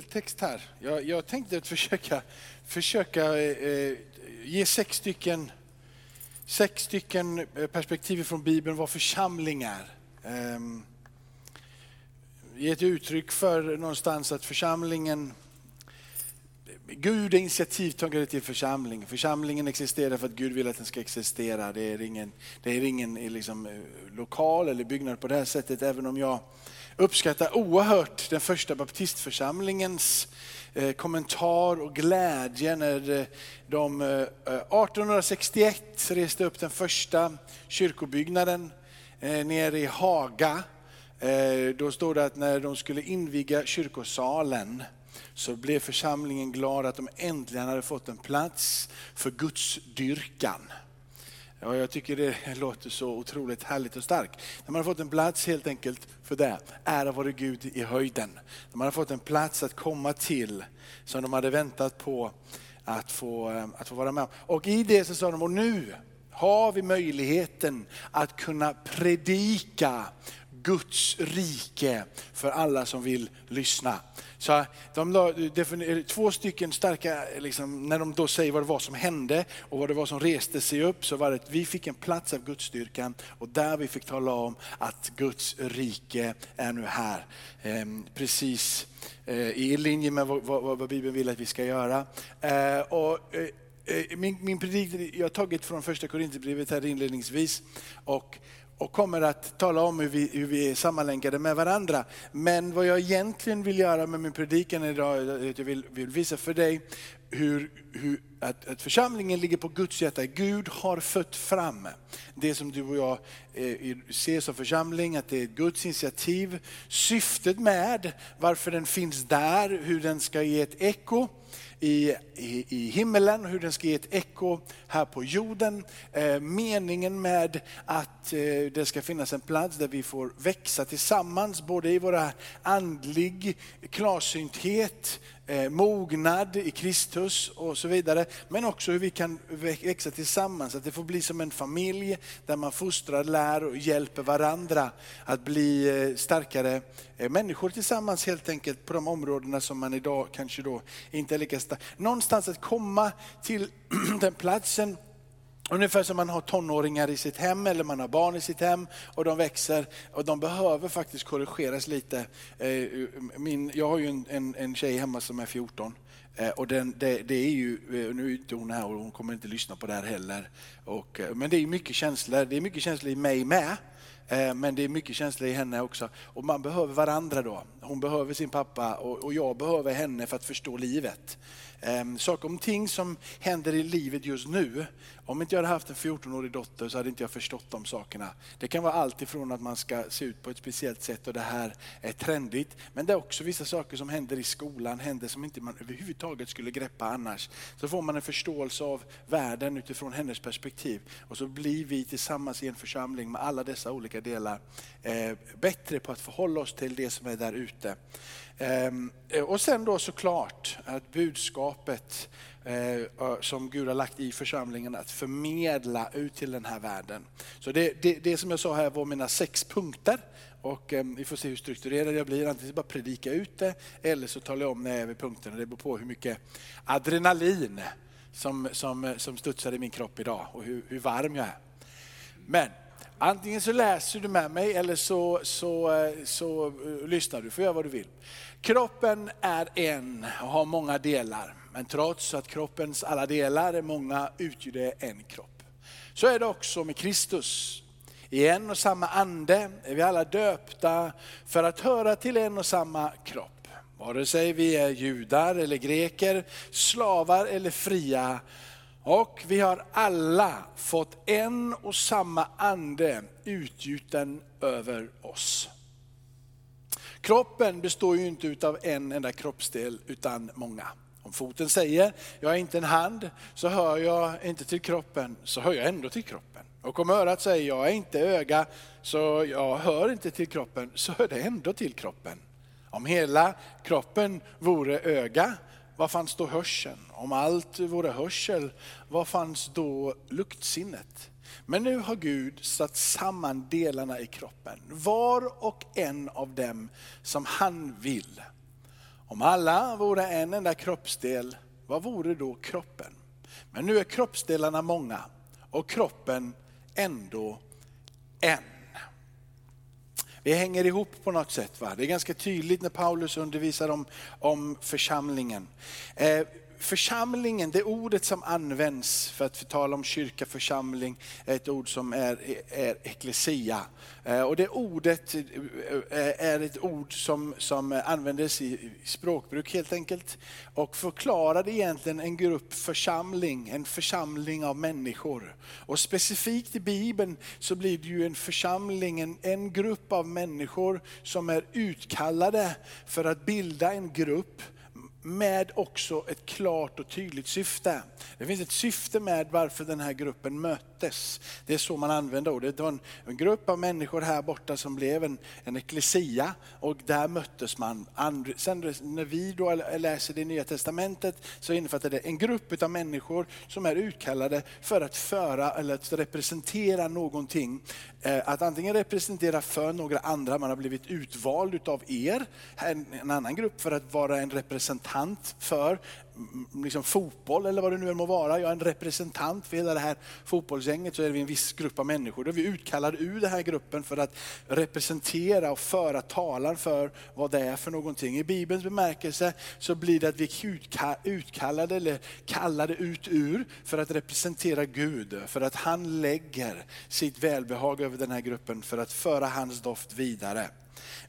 text här. Jag, jag tänkte att försöka, försöka eh, ge sex stycken, sex stycken eh, perspektiv från Bibeln vad församling är. Eh, ge ett uttryck för någonstans att församlingen Gud är initiativtagare till församling. Församlingen existerar för att Gud vill att den ska existera. Det är ingen, det är ingen eh, liksom, eh, lokal eller byggnad på det här sättet, även om jag uppskattar oerhört den första baptistförsamlingens eh, kommentar och glädje när eh, de eh, 1861 reste upp den första kyrkobyggnaden nere i Haga. Då står det att när de skulle inviga kyrkosalen så blev församlingen glad att de äntligen hade fått en plats för gudsdyrkan. Ja, jag tycker det låter så otroligt härligt och starkt. När man har fått en plats helt enkelt för det, ära vare Gud i höjden. När man har fått en plats att komma till som de hade väntat på att få, eh, att få vara med Och i det så sa de, och nu har vi möjligheten att kunna predika Guds rike för alla som vill lyssna. Så de la, två stycken starka, liksom, när de då säger vad det var som hände och vad det var som reste sig upp, så var det att vi fick en plats av Guds styrkan och där vi fick tala om att Guds rike är nu här. Ehm, precis eh, i linje med vad, vad, vad, Bibeln vill att vi ska göra. Eh, och, eh, min, min predikt jag har tagit från första Korinthierbrevet här inledningsvis. Och och kommer att tala om hur vi, hur vi är sammanlänkade med varandra. Men vad jag egentligen vill göra med min predikan idag är att jag vill, vill visa för dig hur, hur, att, att, församlingen ligger på Guds hjärta. Gud har fött fram det som du och jag eh, ser som församling, att det är Guds initiativ. Syftet med varför den finns där, hur den ska ge ett eko i, i, i himmelen, hur den ska ge ett eko här på jorden. Eh, meningen med att eh, det ska finnas en plats där vi får växa tillsammans, både i våra andlig klarsynthet, eh, mognad i Kristus och så vidare. Men också hur vi kan växa tillsammans, att det får bli som en familj där man fostrar, lär och hjälper varandra att bli eh, starkare eh, människor tillsammans helt enkelt på de områdena som man idag kanske då inte är lika stark. Någonstans att komma till den platsen Ungefär som man har tonåringar i sitt hem eller man har barn i sitt hem och de växer och de behöver faktiskt korrigeras lite. Eh, min, jag har ju en, en, en tjej hemma som är 14 eh, och den, det, det, är ju, eh, nu är inte hon här och hon kommer inte lyssna på det här heller. Och, men det är mycket känslor, det är mycket känslor i mig med. Men det är mycket känslor i henne också. Och man behöver varandra då. Hon behöver sin pappa och jag behöver henne för att förstå livet eh, saker om ting som händer i livet just nu. Om inte jag hade haft en 14-årig dotter så hade inte jag förstått de sakerna. Det kan vara allt ifrån att man ska se ut på ett speciellt sätt och det här är trendigt. Men det är också vissa saker som händer i skolan, händer som inte man överhuvudtaget skulle greppa annars. Så får man en förståelse av världen utifrån hennes perspektiv. Och så blir vi tillsammans i en församling med alla dessa olika delar eh, bättre på att förhålla oss till det som är där ute. Ehm, eh, och sen då såklart att budskapet eh, som Gud har lagt i församlingen att förmedla ut till den här världen. Så det, det, det som jag sa här var mina sex punkter. Och ehm, vi får se hur strukturerad jag blir, antingen bara predika ut det eller så talar jag om när jag är vid punkterna. Det beror på hur mycket adrenalin som, som, som studsar i min kropp idag och hur, hur varm jag är. Men Antingen så läser du med mig eller så, så, eh, så, så lyssnar du, får göra vad du vill. Kroppen är en och har många delar, men trots att kroppens alla delar är många utgör det en kropp. Så är det också med Kristus. I en och samma ande är vi alla döpta för att höra till en och samma kropp. Vare sig vi är judar eller greker, slavar eller fria, och vi har alla fått en och samma ande utgjuten över oss. Kroppen består ju inte av en enda kroppsdel utan många. Om foten säger, jag är inte en hand, så hör jag inte till kroppen, så hör jag ändå till kroppen. Och om örat säger, jag är inte öga, så jag hör inte till kroppen, så hör det ändå till kroppen. Om hela kroppen vore öga, var fanns då hörseln? Om allt vore hörsel, var fanns då luktsinnet? Men nu har Gud satt samman delarna i kroppen, var och en av dem som han vill. Om alla vore en enda kroppsdel, vad vore då kroppen? Men nu är kroppsdelarna många och kroppen ändå en. Vi hänger ihop på något sätt. Va? Det är ganska tydligt när Paulus undervisar om, om församlingen. Eh, församlingen, det ordet som används för att tala om kyrka, församling, är ett ord som är, är eklesia. Eh, och det ordet eh, är ett ord som, som användes i språkbruk helt enkelt. Och förklarade egentligen en grupp församling, en församling av människor. Och specifikt i Bibeln så blir det ju en församling, en, en grupp av människor som är utkallade för att bilda en grupp med också ett klart och tydligt syfte. Det finns ett syfte med varför den här gruppen möttes. Det är så man använder ordet. Det var en, en grupp av människor här borta som blev en, en eklesia och där möttes man. Sen när vi då läser det nya testamentet så innefattar det en grupp av människor som är utkallade för att föra eller att representera någonting. Eh, att antingen representera för några andra, man har blivit utvald utav er, en, annan grupp för att vara en representant för Mm, liksom fotboll eller vad det nu än må vara. Jag är en representant för hela det här fotbollsgänget, så är vi en viss grupp av människor. Då är vi utkallade ur den här gruppen för att representera och föra talan för vad det är för någonting. I Bibelns bemärkelse så blir det att vi är utkallade eller kallade ut ur för att representera Gud, för att han lägger sitt välbehag över den här gruppen för att föra hans doft vidare.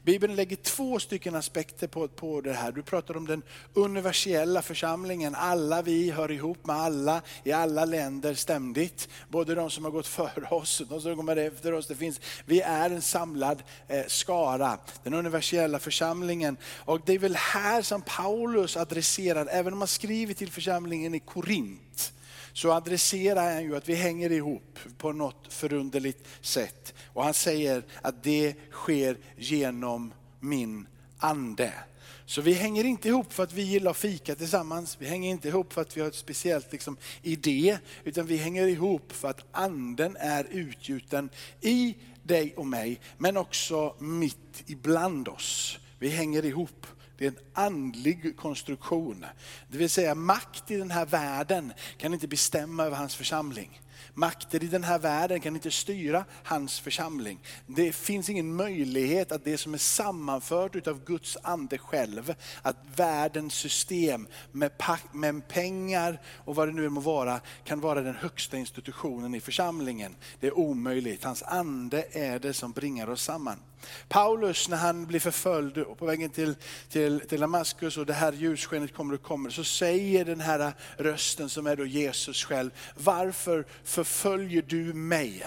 Bibeln lägger två stycken aspekter på, på det här. Du pratar om den universella församlingen. Alla vi hör ihop med alla i alla länder ständigt. Både de som har gått före oss och de som kommer efter oss. Det finns, vi är en samlad eh, skara, den universella församlingen. Och det är väl här som Paulus adresserar, även om han skriver till församlingen i Korint, så adresserar han ju att vi hänger ihop på något förunderligt sätt. Och han säger att det sker genom min ande. Så vi hänger inte ihop för att vi gillar att fika tillsammans, vi hänger inte ihop för att vi har ett speciellt liksom, idé, utan vi hänger ihop för att anden är utgjuten i dig och mig, men också mitt ibland oss. Vi hänger ihop det är en andlig konstruktion. Det vill säga makt i den här världen kan inte bestämma över hans församling. Makter i den här världen kan inte styra hans församling. Det finns ingen möjlighet att det som är sammanfört utav Guds ande själv, att världens system med, med pengar och vad det nu må vara, kan vara den högsta institutionen i församlingen. Det är omöjligt. Hans ande är det som bringar oss samman. Paulus när han blir förföljd på vägen till, till, till Damaskus och det här ljusskenet kommer och kommer, så säger den här rösten som är då Jesus själv, varför förföljer du mig?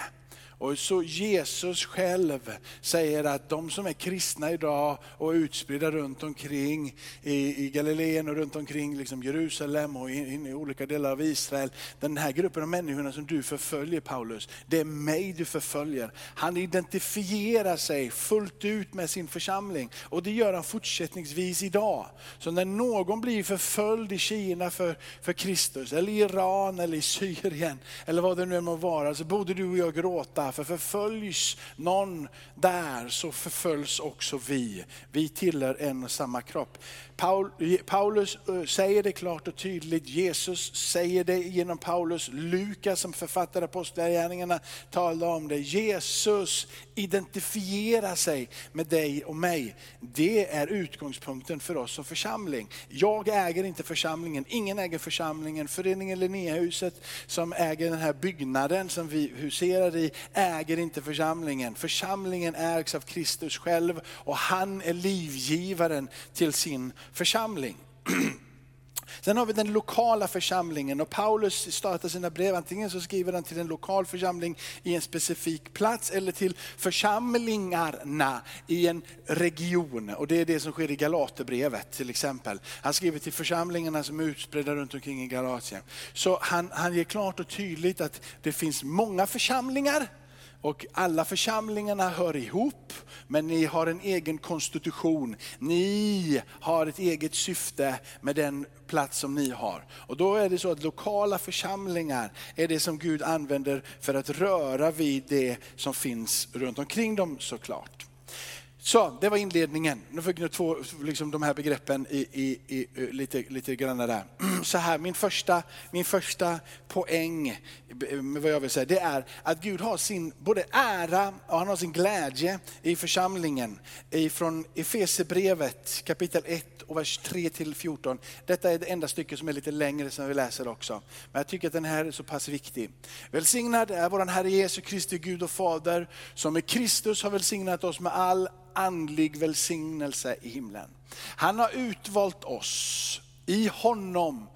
Och så Jesus själv säger att de som är kristna idag och utspridda runt omkring i, i Galileen och runt omkring liksom Jerusalem och in, i olika delar av Israel. Den här gruppen av människorna som du förföljer Paulus, det är mig du förföljer. Han identifierar sig fullt ut med sin församling och det gör han fortsättningsvis idag. Så när någon blir förföljd i Kina för, för Kristus, eller i Iran eller i Syrien, eller vad det nu må vara, så borde du och jag gråta för förföljs någon där så förföljs också vi. Vi tillhör en och samma kropp. Paulus eh, säger det klart och tydligt, Jesus säger det genom Paulus, Lukas som författade apostlagärningarna talar om det. Jesus identifierar sig med dig och mig. Det är utgångspunkten för oss som församling. Jag äger inte församlingen, ingen äger församlingen. Föreningen Linnéhuset som äger den här byggnaden som vi huserar i, äger inte församlingen. Församlingen ägs av Kristus själv och han är livgivaren till sin församling. Sen har vi den lokala församlingen och Paulus startar sina brev, antingen så skriver han till en lokal församling i en specifik plats eller till församlingarna i en region. Och det är det som sker i Galaterbrevet till exempel. Han skriver till församlingarna som är utspridda runt omkring i Galatien. Så han, han ger klart och tydligt att det finns många församlingar och alla församlingarna hör ihop, men ni har en egen konstitution. Ni har ett eget syfte med den plats som ni har. Och då är det så att lokala församlingar är det som Gud använder för att röra vid det som finns runt omkring dem såklart. Så, det var inledningen. Nu fick ni två, liksom de här begreppen i, i, i, eh, lite, lite grann där. Så här, min första, min första poäng, eh, vad jag vill säga, det är att Gud har sin både ära och han har sin glädje i församlingen. Från Efesebrevet kapitel 1 och vers 3 till 14. Detta är det enda stycket som är lite längre som vi läser också. Men jag tycker att den här är så pass viktig. Välsignad är vår Herre Jesus Kristi Gud och Fader som med Kristus har välsignat oss med all andlig välsignelse i himlen. Han har utvalt oss i honom.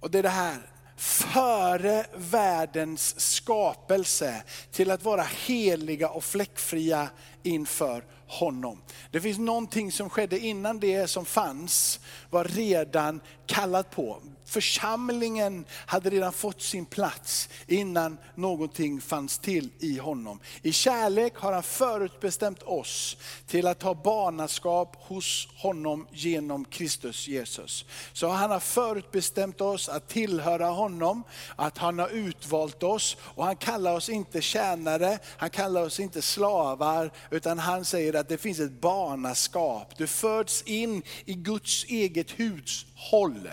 Och det är det här, före världens skapelse till att vara heliga och fläckfria inför honom. Det finns någonting som skedde innan det som fanns var redan kallat på. Församlingen hade redan fått sin plats innan någonting fanns till i honom. I kärlek har han förutbestämt oss till att ha barnaskap hos honom genom Kristus Jesus. Så han har förutbestämt oss att tillhöra honom, att han har utvalt oss och han kallar oss inte tjänare, han kallar oss inte slavar, utan han säger att det finns ett barnaskap. Du föds in i Guds eget hushåll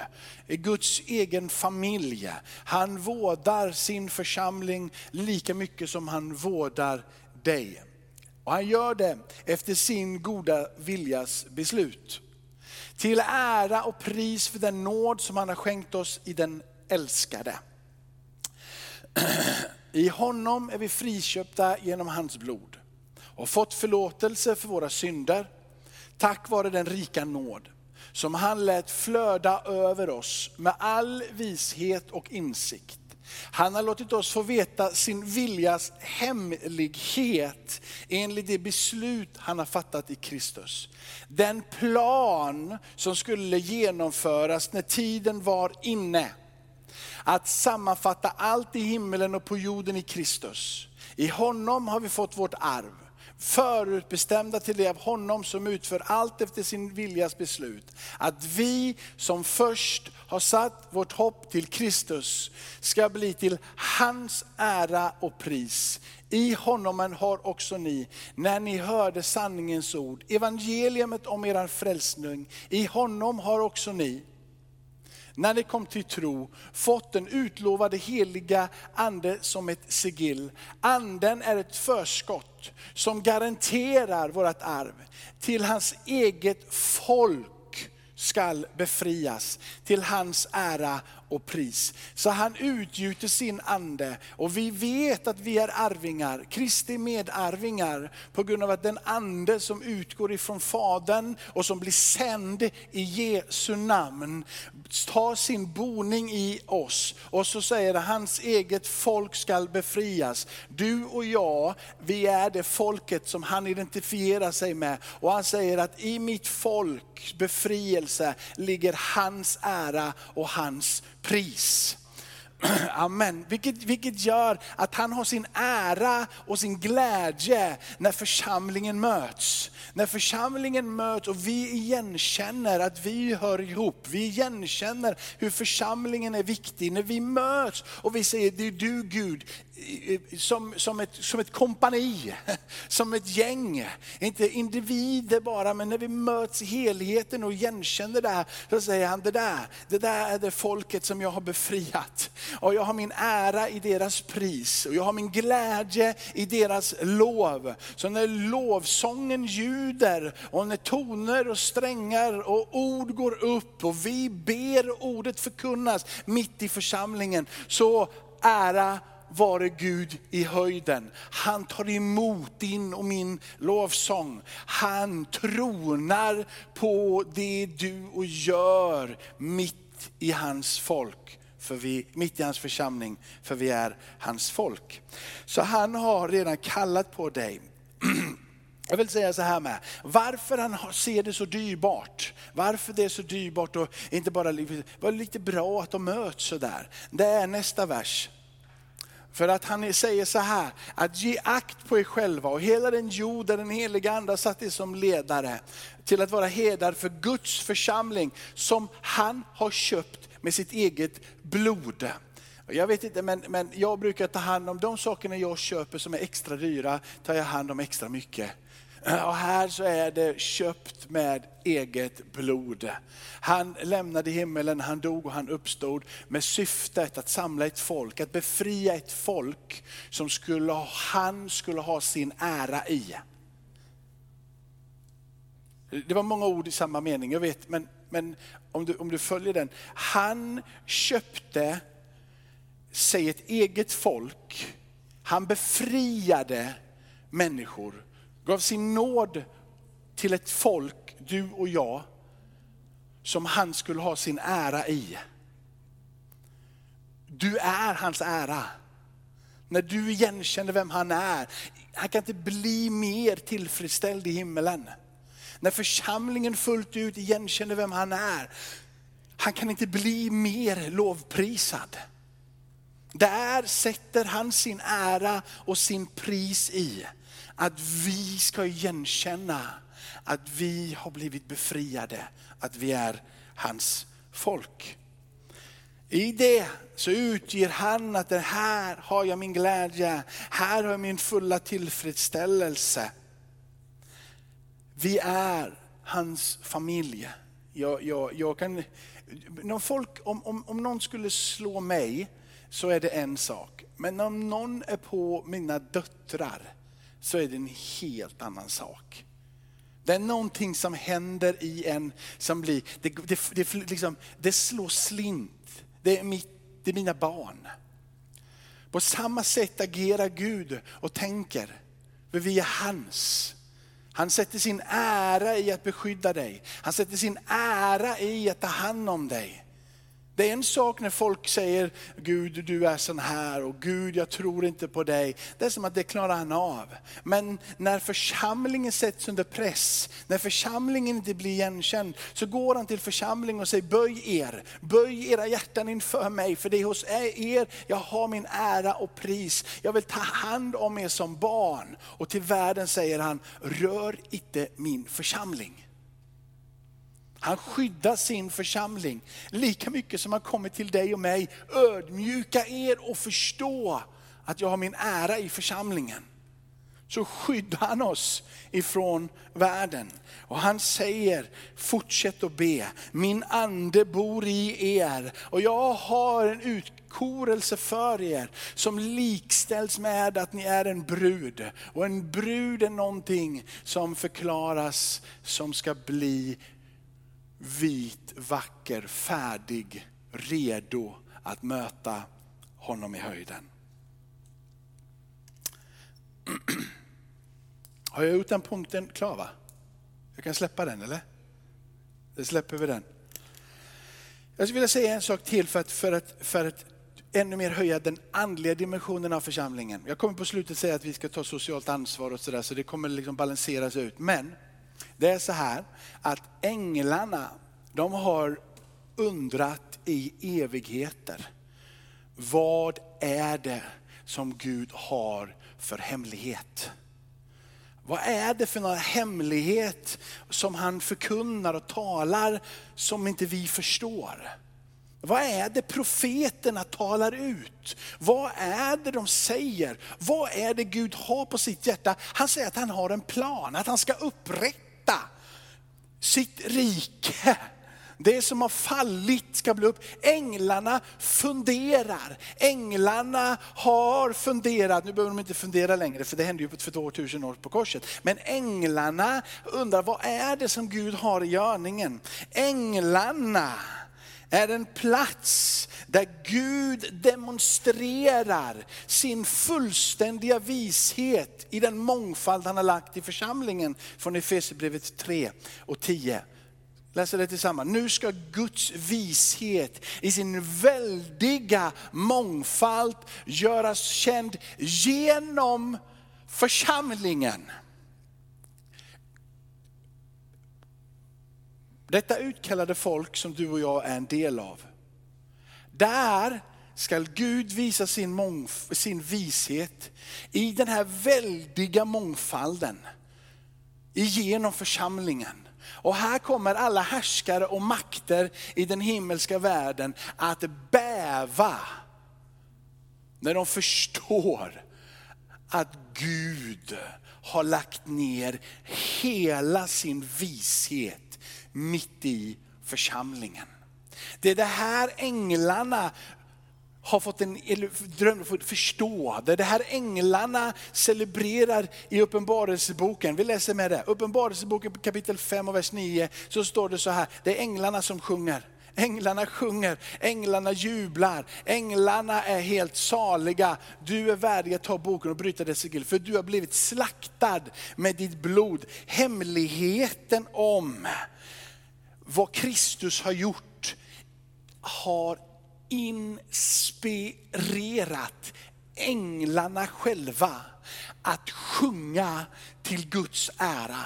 Guds egen familj. Han vårdar sin församling lika mycket som han vårdar dig. Och han gör det efter sin goda viljas beslut. Till ära och pris för den nåd som han har skänkt oss i den älskade. I honom är vi friköpta genom hans blod och fått förlåtelse för våra synder tack vare den rika nåd som han lät flöda över oss med all vishet och insikt. Han har låtit oss få veta sin viljas hemlighet enligt det beslut han har fattat i Kristus. Den plan som skulle genomföras när tiden var inne. Att sammanfatta allt i himmelen och på jorden i Kristus. I honom har vi fått vårt arv förutbestämda till det av honom som utför allt efter sin viljas beslut. Att vi som först har satt vårt hopp till Kristus ska bli till hans ära och pris. I honom har också ni, när ni hörde sanningens ord, evangeliet om er frälsning, i honom har också ni, när ni kom till tro, fått den utlovade heliga ande som ett sigill. Anden är ett förskott som garanterar vårt arv till hans eget folk skall befrias till hans ära och pris. Så han utgjuter sin ande och vi vet att vi är arvingar, Kristi medarvingar på grund av att den ande som utgår ifrån Fadern och som blir sänd i Jesu namn tar sin boning i oss. Och så säger hans eget folk skall befrias. Du och jag, vi är det folket som han identifierar sig med. Och han säger att i mitt folks befrielse ligger hans ära och hans pris. Amen. Vilket, vilket gör att han har sin ära och sin glädje när församlingen möts. När församlingen möts och vi igenkänner att vi hör ihop. Vi igenkänner hur församlingen är viktig. När vi möts och vi säger, det är du Gud, som, som, ett, som ett kompani, som ett gäng. Inte individer bara, men när vi möts i helheten och igenkänner det här, så säger han, det där, det där är det folket som jag har befriat. Och jag har min ära i deras pris och jag har min glädje i deras lov. Så när lovsången ljuder och när toner och strängar och ord går upp och vi ber ordet förkunnas mitt i församlingen, så ära vare Gud i höjden. Han tar emot din och min lovsång. Han tronar på det du och gör mitt i hans folk. För vi, mitt i hans församling, för vi är hans folk. Så han har redan kallat på dig. Jag vill säga så här med, varför han ser det så dyrbart, varför det är så dyrbart och inte bara, var lite bra att de möts sådär. Det är nästa vers. För att han säger så här, att ge akt på er själva och hela den jord där den heliga ande har satt er som ledare, till att vara herdar för Guds församling som han har köpt med sitt eget blod. Jag vet inte, men, men jag brukar ta hand om de sakerna jag köper som är extra dyra, tar jag hand om extra mycket. Och här så är det köpt med eget blod. Han lämnade himmelen, han dog och han uppstod med syftet att samla ett folk, att befria ett folk som skulle, han skulle ha sin ära i. Det var många ord i samma mening, jag vet, men, men om, du, om du följer den. Han köpte sig ett eget folk, han befriade människor, gav sin nåd till ett folk, du och jag, som han skulle ha sin ära i. Du är hans ära. När du igenkänner vem han är, han kan inte bli mer tillfredsställd i himmelen. När församlingen fullt ut igenkänner vem han är, han kan inte bli mer lovprisad. Där sätter han sin ära och sin pris i att vi ska igenkänna att vi har blivit befriade, att vi är hans folk. I det så utger han att det här har jag min glädje, här har jag min fulla tillfredsställelse. Vi är hans familj. Jag, jag, jag kan, när folk, om, om, om någon skulle slå mig så är det en sak. Men om någon är på mina döttrar så är det en helt annan sak. Det är någonting som händer i en som blir, det, det, det, liksom, det slår slint. Det är, mitt, det är mina barn. På samma sätt agerar Gud och tänker, för vi är hans. Han sätter sin ära i att beskydda dig. Han sätter sin ära i att ta hand om dig. Det är en sak när folk säger, Gud du är sån här och Gud jag tror inte på dig. Det är som att det klarar han av. Men när församlingen sätts under press, när församlingen inte blir igenkänd, så går han till församlingen och säger, böj er, böj era hjärtan inför mig, för det är hos er jag har min ära och pris. Jag vill ta hand om er som barn. Och till världen säger han, rör inte min församling. Han skyddar sin församling lika mycket som han kommer till dig och mig. Ödmjuka er och förstå att jag har min ära i församlingen. Så skyddar han oss ifrån världen. Och han säger, fortsätt att be. Min ande bor i er och jag har en utkorelse för er som likställs med att ni är en brud. Och en brud är någonting som förklaras som ska bli vit, vacker, färdig, redo att möta honom i höjden. Har jag gjort den punkten klar va? Jag kan släppa den eller? Då släpper vi den. Jag skulle vilja säga en sak till för att, för att, för att ännu mer höja den andliga dimensionen av församlingen. Jag kommer på slutet säga att vi ska ta socialt ansvar och sådär så det kommer liksom balanseras ut. Men det är så här att änglarna, de har undrat i evigheter. Vad är det som Gud har för hemlighet? Vad är det för någon hemlighet som han förkunnar och talar som inte vi förstår? Vad är det profeterna talar ut? Vad är det de säger? Vad är det Gud har på sitt hjärta? Han säger att han har en plan, att han ska upprätta upprätta sitt rike. Det som har fallit ska bli upp. Änglarna funderar. Änglarna har funderat, nu behöver de inte fundera längre för det hände ju för 2000 år på korset. Men änglarna undrar vad är det som Gud har i görningen? Änglarna är en plats där Gud demonstrerar sin fullständiga vishet i den mångfald han har lagt i församlingen från Efesierbrevet 3 och 10. Läser det tillsammans. Nu ska Guds vishet i sin väldiga mångfald göras känd genom församlingen. Detta utkallade folk som du och jag är en del av. Där ska Gud visa sin, sin vishet i den här väldiga mångfalden genom församlingen. Och här kommer alla härskare och makter i den himmelska världen att bäva när de förstår att Gud har lagt ner hela sin vishet mitt i församlingen. Det är det här änglarna har fått en dröm, att förstå. Det är det här änglarna celebrerar i Uppenbarelseboken. Vi läser med det. Uppenbarelseboken kapitel 5 och vers 9 så står det så här, det är änglarna som sjunger. Änglarna sjunger, änglarna jublar, änglarna är helt saliga. Du är värdig att ta boken och bryta dess sigill, för du har blivit slaktad med ditt blod. Hemligheten om vad Kristus har gjort har inspirerat änglarna själva att sjunga till Guds ära.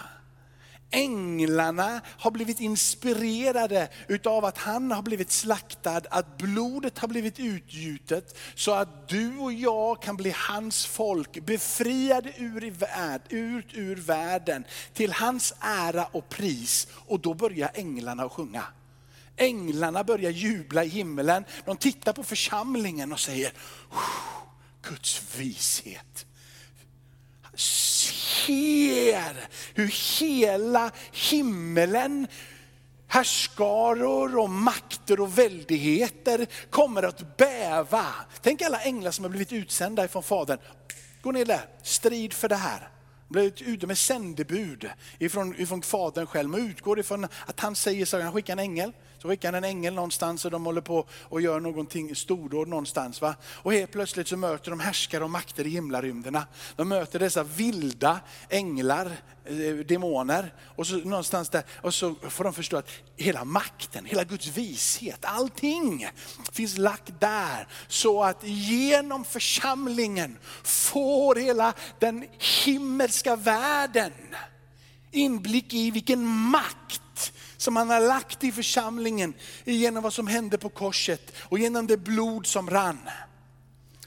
Änglarna har blivit inspirerade utav att han har blivit slaktad, att blodet har blivit utgjutet så att du och jag kan bli hans folk, befriade ur, värld, ut ur världen till hans ära och pris. Och då börjar änglarna att sjunga. Änglarna börjar jubla i himmelen. De tittar på församlingen och säger, Guds vishet. Ser hur hela himmelen härskaror och makter och väldigheter kommer att bäva. Tänk alla änglar som har blivit utsända ifrån Fadern. Gå ner där, strid för det här. De är sändebud ifrån, ifrån Fadern själv. Man utgår ifrån att han säger så, han skickar en ängel. Så skickar han en ängel någonstans och de håller på och gör någonting stordåd någonstans. Va? Och helt plötsligt så möter de härskare och makter i himlarymderna. De möter dessa vilda änglar, eh, demoner. Och så någonstans där, och så får de förstå att hela makten, hela Guds vishet, allting finns lagt där. Så att genom församlingen får hela den himmelska världen inblick i vilken makt som han har lagt i församlingen genom vad som hände på korset och genom det blod som rann.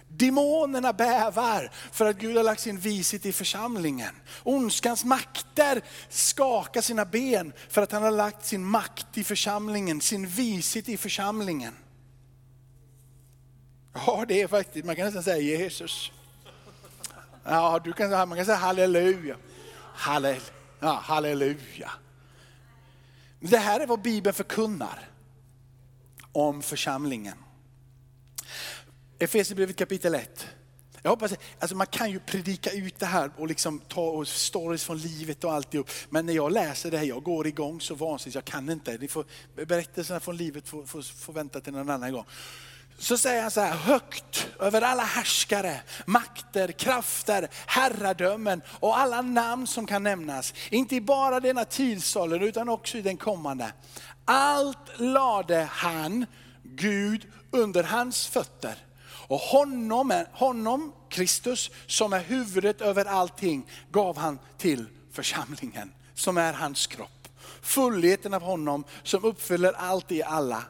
Demonerna bävar för att Gud har lagt sin vishet i församlingen. Ondskans makter skakar sina ben för att han har lagt sin makt i församlingen, sin vishet i församlingen. Ja, det är faktiskt, man kan nästan säga Jesus. Ja, du kan, man kan säga halleluja. Halleluja. Ja, halleluja. Det här är vad Bibeln förkunnar om församlingen. Efesierbrevet kapitel 1. Jag hoppas, alltså man kan ju predika ut det här och liksom ta stories från livet och alltihop. Men när jag läser det här, jag går igång så vansinnigt, jag kan inte. Ni får, berättelserna från livet får, får, får vänta till någon annan gång så säger han så här, högt över alla härskare, makter, krafter, herradömen och alla namn som kan nämnas. Inte bara denna tidsålder utan också i den kommande. Allt lade han, Gud, under hans fötter. Och honom, honom, Kristus, som är huvudet över allting, gav han till församlingen, som är hans kropp. Fullheten av honom som uppfyller allt i alla.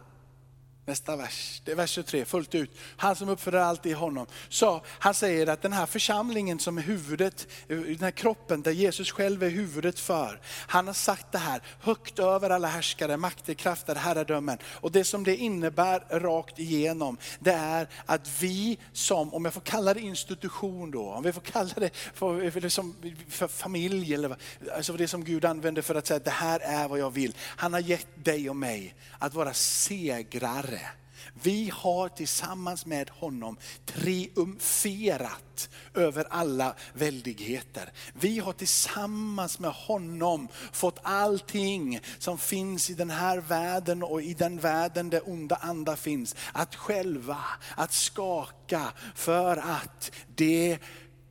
Nästa vers, det är vers 23, fullt ut. Han som uppfyller allt i honom. Så han säger att den här församlingen som är huvudet, den här kroppen där Jesus själv är huvudet för. Han har sagt det här högt över alla härskare, makter, krafter, herradömen. Och det som det innebär rakt igenom, det är att vi som, om jag får kalla det institution då, om vi får kalla det för, för, som, för familj, eller alltså det som Gud använder för att säga att det här är vad jag vill. Han har gett dig och mig att vara segrare Herre. Vi har tillsammans med honom triumferat över alla väldigheter. Vi har tillsammans med honom fått allting som finns i den här världen och i den världen där onda andar finns. Att själva, att skaka för att det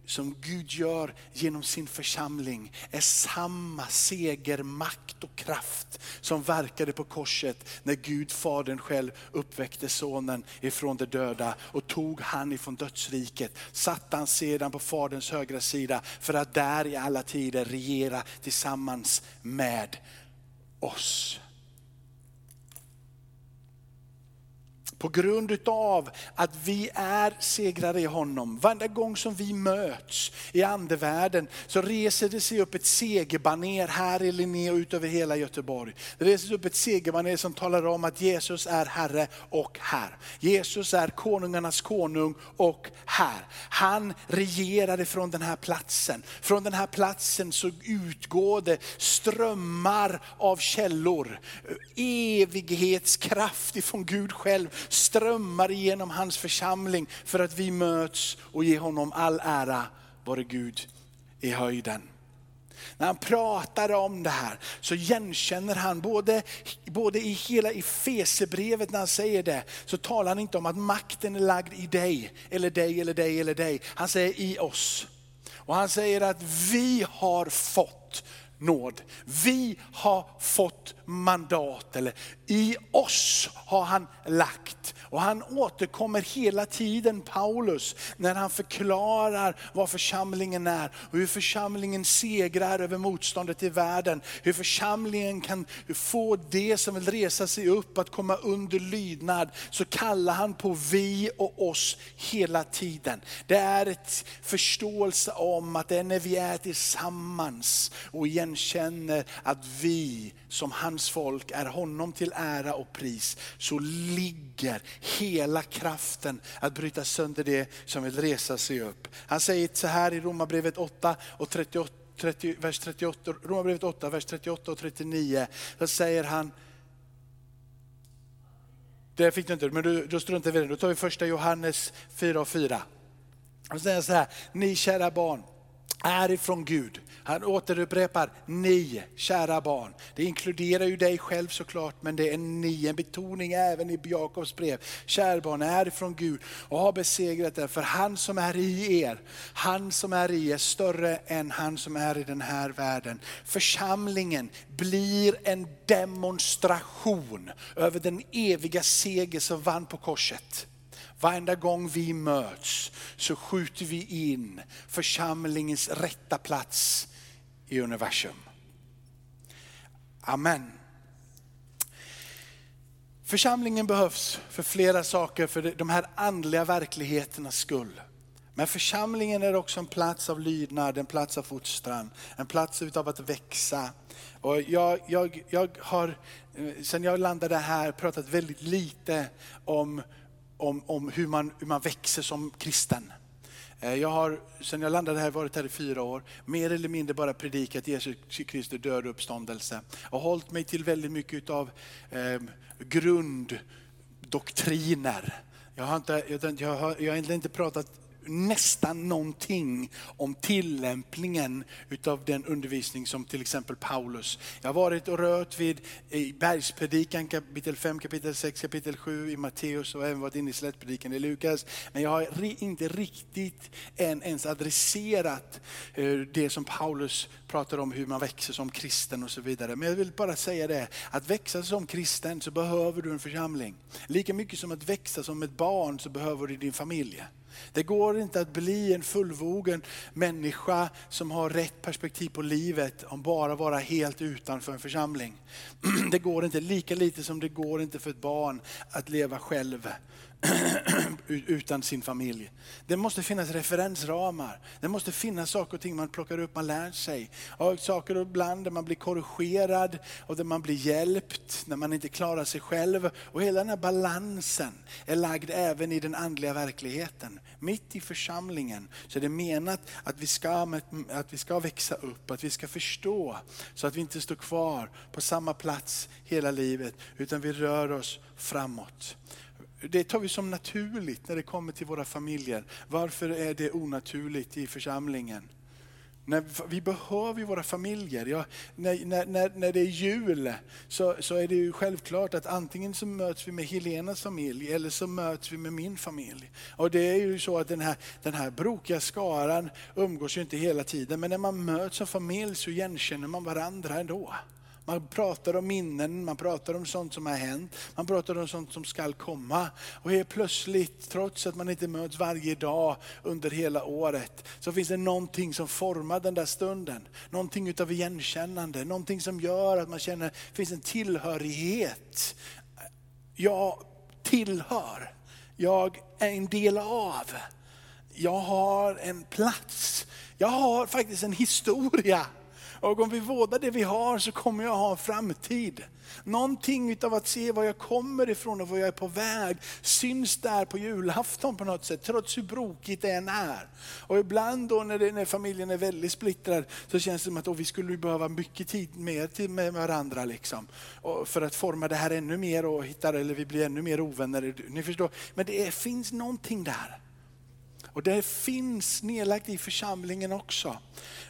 som Gud gör genom sin församling är samma segermakt och kraft som verkade på korset när Gud Fadern själv uppväckte sonen ifrån de döda och tog han ifrån dödsriket. Satte han sedan på Faderns högra sida för att där i alla tider regera tillsammans med oss. På grund utav att vi är segrare i honom. Varenda gång som vi möts i andevärlden så reser det sig upp ett segerbaner här i Linné och ut över hela Göteborg. Det reser sig upp ett segerbaner som talar om att Jesus är Herre och här. Jesus är konungarnas konung och här. Han regerar ifrån den här platsen. Från den här platsen så utgår det strömmar av källor. Evighetskraft ifrån Gud själv strömmar igenom hans församling för att vi möts och ger honom all ära, vare Gud i höjden. När han pratar om det här så igenkänner han både, både i hela Efesebrevet när han säger det, så talar han inte om att makten är lagd i dig, eller dig, eller dig, eller dig. Han säger i oss. Och han säger att vi har fått nåd. Vi har fått mandat, eller i oss har han lagt. Och han återkommer hela tiden, Paulus, när han förklarar vad församlingen är och hur församlingen segrar över motståndet i världen. Hur församlingen kan få det som vill resa sig upp att komma under lydnad. Så kallar han på vi och oss hela tiden. Det är ett förståelse om att det är när vi är tillsammans och igenkänner att vi som hans folk är honom till ära och pris, så ligger hela kraften att bryta sönder det som vill resa sig upp. Han säger så här i Romarbrevet 8 och 38 30, vers 38, Romarbrevet 8, vers 38 och 39. Då säger han, det fick du inte, men du, då struntar vi i det. Då tar vi första Johannes 4 och 4. Han säger han så här, ni kära barn är ifrån Gud han återupprepar ni, kära barn. Det inkluderar ju dig själv såklart, men det är ni, en betoning även i Jakobs brev. Kära barn, är ifrån Gud och har besegrat den För han som är i er, han som är i er, större än han som är i den här världen. Församlingen blir en demonstration över den eviga seger som vann på korset. Varenda gång vi möts så skjuter vi in församlingens rätta plats i universum. Amen. Församlingen behövs för flera saker, för de här andliga verkligheternas skull. Men församlingen är också en plats av lydnad, en plats av fostran, en plats utav att växa. Och jag, jag, jag har, eh, sen jag landade här, pratat väldigt lite om, om, om hur, man, hur man växer som kristen. Eh, jag har, sen jag landade här, varit här i fyra år, mer eller mindre bara predikat Jesus Kristi död och uppståndelse. Och hållit mig till väldigt mycket av eh, grunddoktriner. Jag har, inte, jag, jag, har, jag har inte pratat nästan någonting om tillämpningen utav den undervisning som till exempel Paulus. Jag har varit och rört vid i bergspredikan kapitel 5, kapitel 6, kapitel 7 i Matteus och även varit inne i slättpredikan i Lukas. Men jag har inte riktigt än ens adresserat eh, det som Paulus pratar om hur man växer som kristen och så vidare. Men jag vill bara säga det, att växa som kristen så behöver du en församling. Lika mycket som att växa som ett barn så behöver du din familj. Det går inte att bli en fullvogen människa som har rätt perspektiv på livet om bara vara helt utanför en församling. Det går inte, lika lite som det går inte för ett barn att leva själv utan sin familj. Det måste finnas referensramar. Det måste finnas saker och ting man plockar upp, man lär sig. Och saker ibland där man blir korrigerad och där man blir hjälpt när man inte klarar sig själv. Och hela den här balansen är lagd även i den andliga verkligheten. Mitt i församlingen så är det menat att vi ska, att vi ska växa upp, att vi ska förstå så att vi inte står kvar på samma plats hela livet utan vi rör oss framåt. Det tar vi som naturligt när det kommer till våra familjer. Varför är det onaturligt i församlingen? När, vi behöver ju våra familjer. Ja, när, när, när det är jul så, så är det ju självklart att antingen så möts vi med Helenas familj eller så möts vi med min familj. Och det är ju så att den här, den här brokiga skaran umgås ju inte hela tiden men när man möts som familj så igenkänner man varandra ändå. Man pratar om minnen, man pratar om sånt som har hänt, man pratar om sånt som skall komma. Och helt plötsligt, trots att man inte möts varje dag under hela året, så finns det någonting som formar den där stunden. Någonting utav igenkännande, någonting som gör att man känner att det finns en tillhörighet. Jag tillhör. Jag är en del av. Jag har en plats. Jag har faktiskt en historia. Och om vi vårdar det vi har så kommer jag ha en framtid. Någonting av att se var jag kommer ifrån och var jag är på väg syns där på julafton på något sätt, trots hur brokigt det än är. Och ibland då när, det, när familjen är väldigt splittrad så känns det som att oh, vi skulle behöva mycket tid mer till med varandra. Liksom. Och för att forma det här ännu mer och hitta, eller vi blir ännu mer ovänner. Ni förstår, men det är, finns någonting där. Och det finns nedlagt i församlingen också.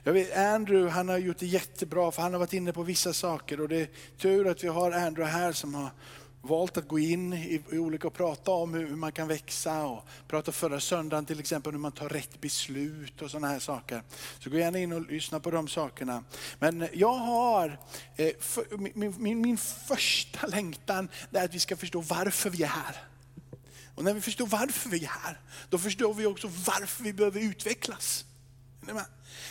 Jag vet, Andrew han har gjort det jättebra för han har varit inne på vissa saker och det är tur att vi har Andrew här som har valt att gå in i, i olika och prata om hur, hur, man kan växa och prata förra söndagen till exempel hur man tar rätt beslut och sådana här saker. Så gå gärna in och lyssna på de sakerna. Men jag har, eh, för, min, min, min första längtan är att vi ska förstå varför vi är här. Och när vi förstår varför vi är här, då förstår vi också varför vi behöver utvecklas.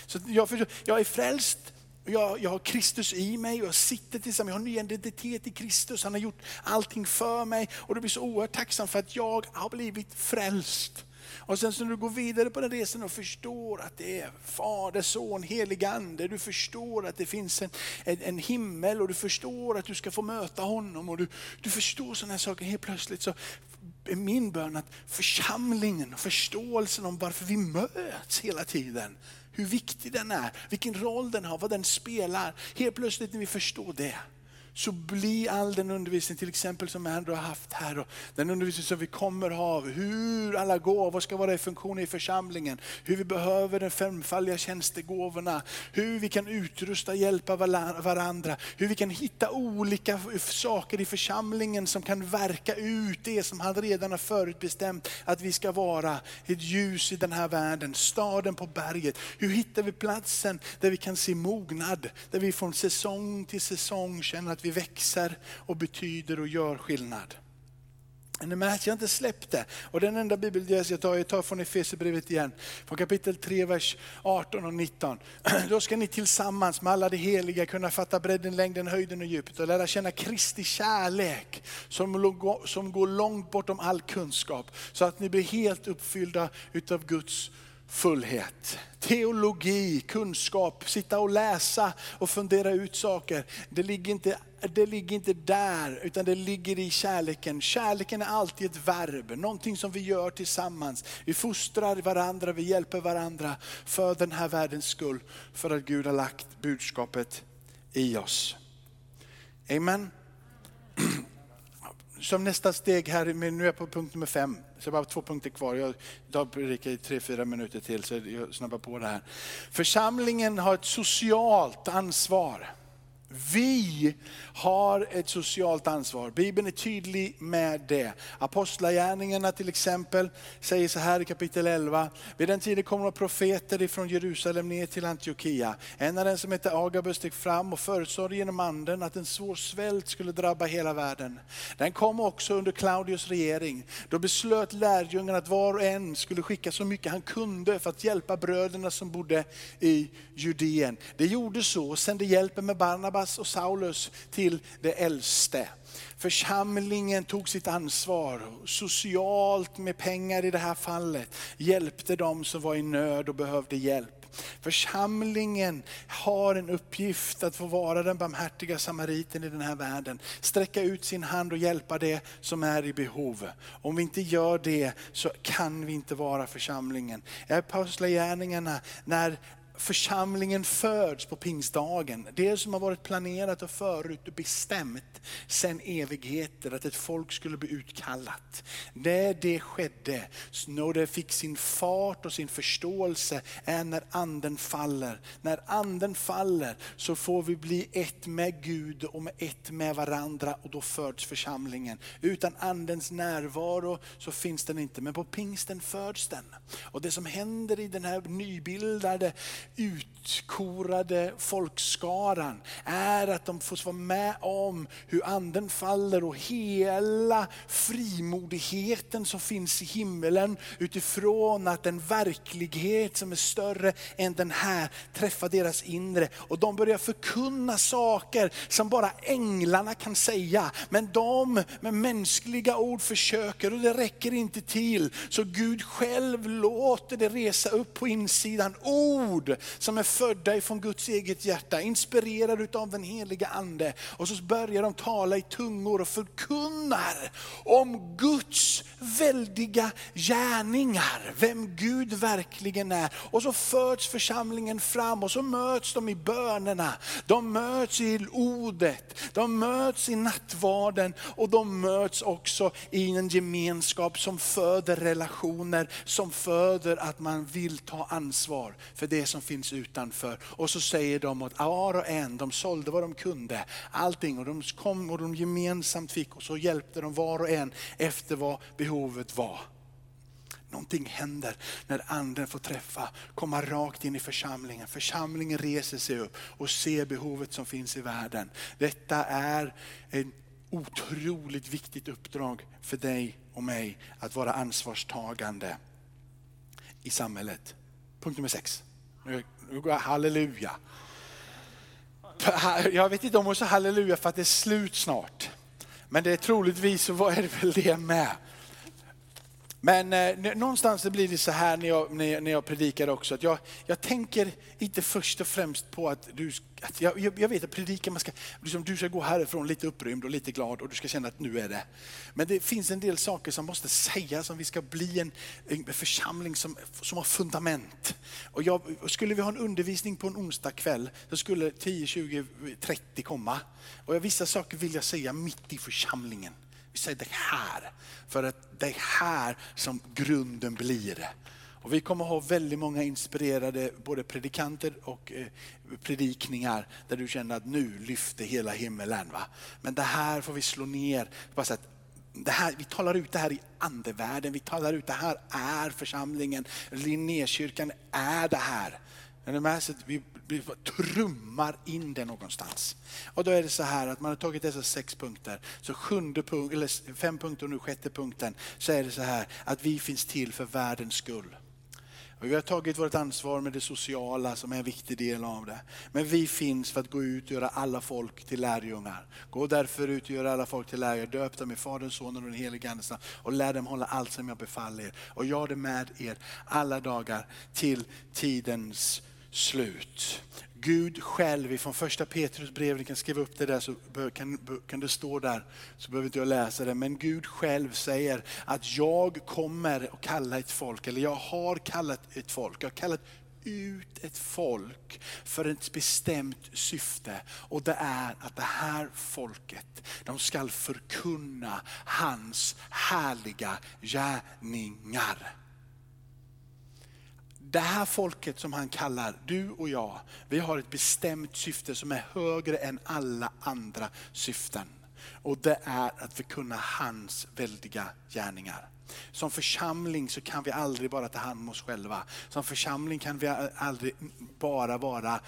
Så jag, förstår, jag är frälst, jag, jag har Kristus i mig och jag sitter tillsammans, jag har en ny identitet i Kristus. Han har gjort allting för mig och du blir så oerhört tacksam för att jag har blivit frälst. Och sen så när du går vidare på den resan och förstår att det är Fader, Son, Helig Ande. Du förstår att det finns en, en, en, himmel och du förstår att du ska få möta honom. Och du, du förstår sådana här saker. Helt plötsligt så är min bön att församlingen och förståelsen om varför vi möts hela tiden, hur viktig den är, vilken roll den har, vad den spelar. Helt plötsligt när vi förstår det, så blir all den undervisning till exempel som Andrew har haft här och den undervisning som vi kommer ha, hur alla gåvor ska vara i funktion i församlingen, hur vi behöver de femfaldiga tjänstegåvorna, hur vi kan utrusta och hjälpa varandra, hur vi kan hitta olika saker i församlingen som kan verka ut det som han redan har förutbestämt att vi ska vara, ett ljus i den här världen, staden på berget. Hur hittar vi platsen där vi kan se mognad, där vi från säsong till säsong känner att vi växer och betyder och gör skillnad. Ni märker, jag har inte släppt det. Och den enda bibelläs jag tar, jag tar från Efesierbrevet igen, från kapitel 3, vers 18 och 19. Då ska ni tillsammans med alla de heliga kunna fatta bredden, längden, höjden och djupet och lära känna Kristi kärlek som, som går långt bortom all kunskap. Så att ni blir helt uppfyllda utav Guds fullhet. Teologi, kunskap, sitta och läsa och fundera ut saker. Det ligger inte det ligger inte där, utan det ligger i kärleken. Kärleken är alltid ett verb, någonting som vi gör tillsammans. Vi fostrar varandra, vi hjälper varandra för den här världens skull, för att Gud har lagt budskapet i oss. Amen. Som nästa steg här, nu är jag på punkt nummer fem, så jag har bara två punkter kvar. Jag tar predikar i tre, fyra minuter till så jag snabbar på det här. Församlingen har ett socialt ansvar. Vi har ett socialt ansvar. Bibeln är tydlig med det. Apostlagärningarna till exempel säger så här i kapitel 11. Vid den tiden kommer profeter ifrån Jerusalem ner till Antiochia. En av dem som hette Agabus steg fram och förutsade genom anden att en svår svält skulle drabba hela världen. Den kom också under Claudius regering. Då beslöt lärjungarna att var och en skulle skicka så mycket han kunde för att hjälpa bröderna som bodde i Judeen. Det gjorde så och sände hjälpen med Barnabas Barnabas och Saulus till det äldste. Församlingen tog sitt ansvar, socialt med pengar i det här fallet, hjälpte de som var i nöd och behövde hjälp. Församlingen har en uppgift att få vara den barmhärtiga samariten i den här världen. Sträcka ut sin hand och hjälpa det som är i behov. Om vi inte gör det så kan vi inte vara församlingen. I Apostlagärningarna när församlingen föds på pingstdagen. Det som har varit planerat och förut och bestämt sedan evigheter, att ett folk skulle bli utkallat. När det skedde, när det fick sin fart och sin förståelse, är när anden faller. När anden faller så får vi bli ett med Gud och med ett med varandra och då föds församlingen. Utan andens närvaro så finns den inte, men på pingsten föds den. Och det som händer i den här nybildade utkorade folkskaran är att de får vara med om hur anden faller och hela frimodigheten som finns i himmelen utifrån att en verklighet som är större än den här träffar deras inre. Och de börjar förkunna saker som bara änglarna kan säga. Men de med mänskliga ord försöker och det räcker inte till. Så Gud själv låter det resa upp på insidan ord som är födda ifrån Guds eget hjärta, inspirerade av den heliga ande. Och så börjar de tala i tungor och förkunnar om Guds väldiga gärningar, vem Gud verkligen är. Och så föds församlingen fram och så möts de i bönerna, de möts i ordet, de möts i nattvarden och de möts också i en gemenskap som föder relationer, som föder att man vill ta ansvar för det som finns finns utanför. Och så säger de att var och en, de sålde vad de kunde, allting och de kom och de gemensamt fick och så hjälpte de var och en efter vad behovet var. Någonting händer när anden får träffa, komma rakt in i församlingen. Församlingen reser sig upp och ser behovet som finns i världen. Detta är ett otroligt viktigt uppdrag för dig och mig att vara ansvarstagande i samhället. Punkt nummer sex. Nu går jag halleluja. Jag vet inte om hon sa halleluja för att det är slut snart. Men det är troligtvis så är det väl det med. Men eh, någonstans blir det så här när jag, när jag, när jag predikar också, att jag, jag tänker inte först och främst på att du, att jag, jag vet att predika, man ska, liksom, du ska gå härifrån lite upprymd och lite glad och du ska känna att nu är det. Men det finns en del saker som måste sägas om vi ska bli en, en församling som, som har fundament. Och jag, skulle vi ha en undervisning på en onsdag kväll så skulle 10, 20, 30 komma. Och vissa saker vill jag säga mitt i församlingen. Vi säger det här, för att det är här som grunden blir. Och vi kommer ha väldigt många inspirerade både predikanter och eh, predikningar där du känner att nu lyfter hela himmelen. Va? Men det här får vi slå ner. Bara så att det här, vi talar ut det här i andevärlden, vi talar ut det här är församlingen. Linnékyrkan är det här. Är med? Så vi trummar in det någonstans. Och då är det så här att man har tagit dessa sex punkter, så sjunde punkt, eller fem punkter och nu sjätte punkten, så är det så här att vi finns till för världens skull. Och vi har tagit vårt ansvar med det sociala som är en viktig del av det. Men vi finns för att gå ut och göra alla folk till lärjungar. Gå därför ut och göra alla folk till lärjungar. Döp dem i Faderns, Sonens och den helige Andes och lär dem hålla allt som jag befaller er. Och gör det med er alla dagar till tidens slut. Gud själv ifrån första Petrus brev, ni kan skriva upp det där så kan, kan det stå där, så behöver inte jag läsa det. Men Gud själv säger att jag kommer att kalla ett folk, eller jag har kallat ett folk. Jag har kallat ut ett folk för ett bestämt syfte och det är att det här folket, de ska förkunna hans härliga gärningar det här folket som han kallar du och jag, vi har ett bestämt syfte som är högre än alla andra syften. Och det är att förkunna hans väldiga gärningar. Som församling så kan vi aldrig bara ta hand om oss själva. Som församling kan vi aldrig bara vara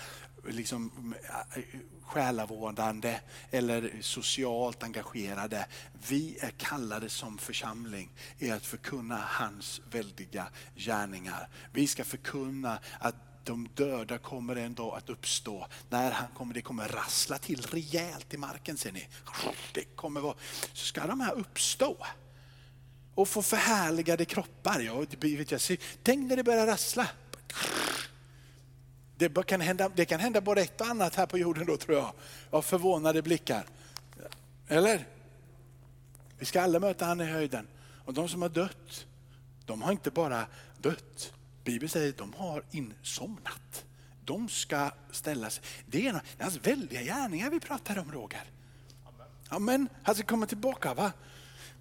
liksom, äh, själavårdande eller socialt engagerade. Vi är kallade som församling i att förkunna hans väldiga gärningar. Vi ska förkunna att de döda kommer en dag att uppstå. När han kommer, det kommer rassla till rejält i marken ser ni. Det kommer vara, så ska de här uppstå och få förhärligade kroppar. Jag, vet jag, tänk när det börjar rassla. Det kan, hända, det kan hända både ett och annat här på jorden då tror jag, av förvånade blickar. Eller? Vi ska alla möta han i höjden. Och de som har dött, de har inte bara dött. Bibeln säger att de har insomnat. De ska ställas. Det är, det är hans väldiga gärningar vi pratar om Roger. Amen. Han ska komma tillbaka va?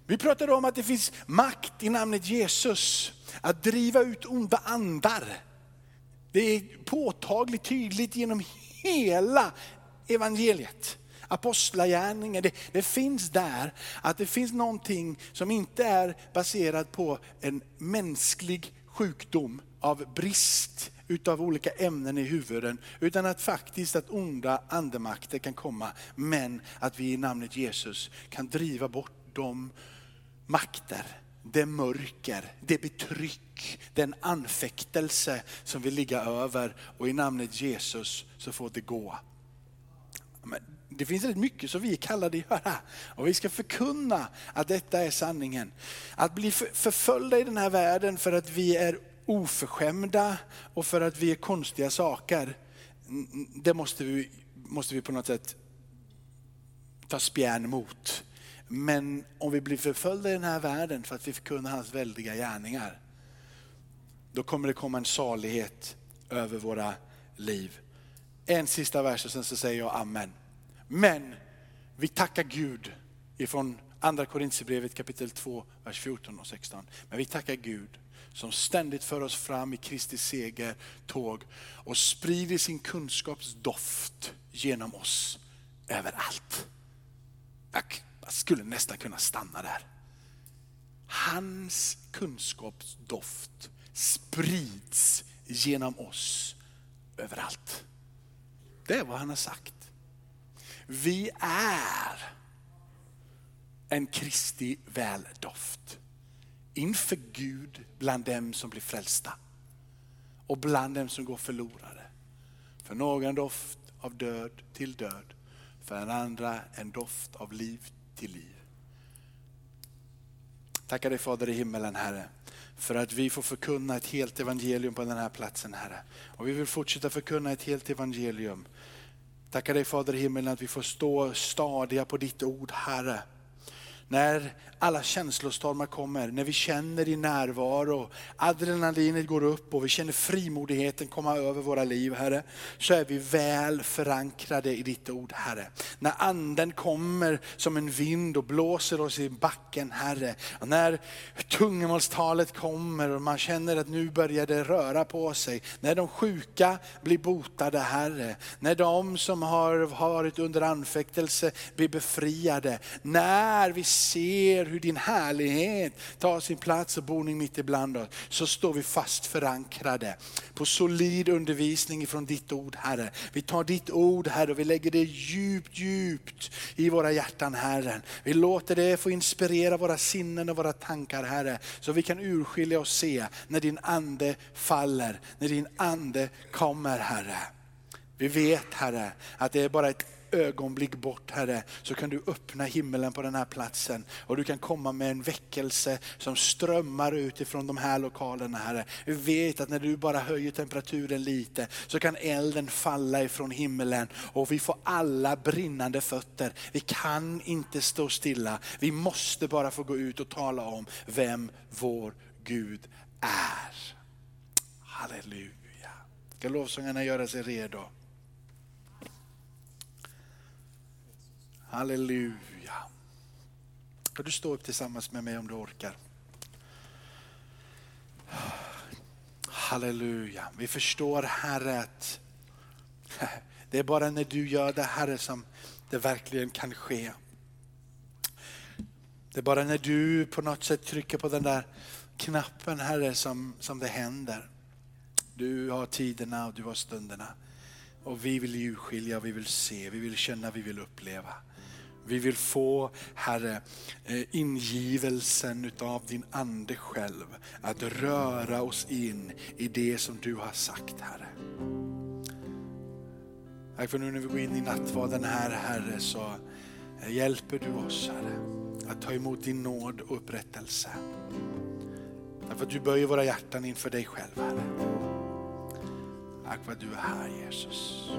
Vi pratar om att det finns makt i namnet Jesus att driva ut onda andar. Det är påtagligt tydligt genom hela evangeliet. Apostlagärningar, det, det finns där att det finns någonting som inte är baserat på en mänsklig sjukdom av brist utav olika ämnen i huvuden, utan att faktiskt att onda andemakter kan komma, men att vi i namnet Jesus kan driva bort de makter, det mörker, det betryck, den anfäktelse som vill ligga över och i namnet Jesus så får det gå. Men det finns rätt mycket som vi är kallade att göra. Och vi ska förkunna att detta är sanningen. Att bli förföljda i den här världen för att vi är oförskämda och för att vi är konstiga saker. Det måste vi, måste vi på något sätt ta spjärn mot. Men om vi blir förföljda i den här världen för att vi förkunnar hans väldiga gärningar. Då kommer det komma en salighet över våra liv. En sista vers och sen så säger jag amen. Men vi tackar Gud ifrån andra Korintierbrevet kapitel 2, vers 14 och 16. Men vi tackar Gud som ständigt för oss fram i Kristi seger tåg och sprider sin kunskapsdoft genom oss överallt. Jag skulle nästan kunna stanna där. Hans kunskapsdoft sprids genom oss överallt. Det är vad han har sagt. Vi är en Kristi väldoft inför Gud bland dem som blir frälsta och bland dem som går förlorade. För någon doft av död till död, för en andra en doft av liv till liv. Tackar dig Fader i himmelen Herre, för att vi får förkunna ett helt evangelium på den här platsen Herre. Och vi vill fortsätta förkunna ett helt evangelium Tackar dig Fader i himmelen att vi får stå stadiga på ditt ord Herre. När alla känslostormar kommer, när vi känner din närvaro, adrenalinet går upp och vi känner frimodigheten komma över våra liv Herre, så är vi väl förankrade i ditt ord Herre. När anden kommer som en vind och blåser oss i backen Herre, och när tungomålstalet kommer och man känner att nu börjar det röra på sig, när de sjuka blir botade Herre, när de som har varit under anfäktelse blir befriade, när vi ser hur din härlighet tar sin plats och boning mitt ibland oss, så står vi fast förankrade på solid undervisning ifrån ditt ord Herre. Vi tar ditt ord Herre och vi lägger det djupt, djupt i våra hjärtan Herre. Vi låter det få inspirera våra sinnen och våra tankar Herre, så vi kan urskilja och se när din ande faller, när din ande kommer Herre. Vi vet Herre att det är bara ett ögonblick bort Herre, så kan du öppna himmelen på den här platsen och du kan komma med en väckelse som strömmar utifrån de här lokalerna Herre. Vi vet att när du bara höjer temperaturen lite så kan elden falla ifrån himmelen och vi får alla brinnande fötter. Vi kan inte stå stilla, vi måste bara få gå ut och tala om vem vår Gud är. Halleluja. Ska lovsångarna göra sig redo? Halleluja. Kan du stå upp tillsammans med mig om du orkar? Halleluja. Vi förstår Herre att det är bara när du gör det Herre som det verkligen kan ske. Det är bara när du på något sätt trycker på den där knappen Herre som, som det händer. Du har tiderna och du har stunderna. Och vi vill urskilja, vi vill se, vi vill känna, vi vill uppleva. Vi vill få, Herre, eh, ingivelsen utav din Ande själv att röra oss in i det som du har sagt, Herre. Tack för nu när vi går in i nattvarden här, Herre, så eh, hjälper du oss, Herre, att ta emot din nåd och upprättelse. Tack för att du böjer våra hjärtan inför dig själv, Herre. Tack för att du är här, Jesus.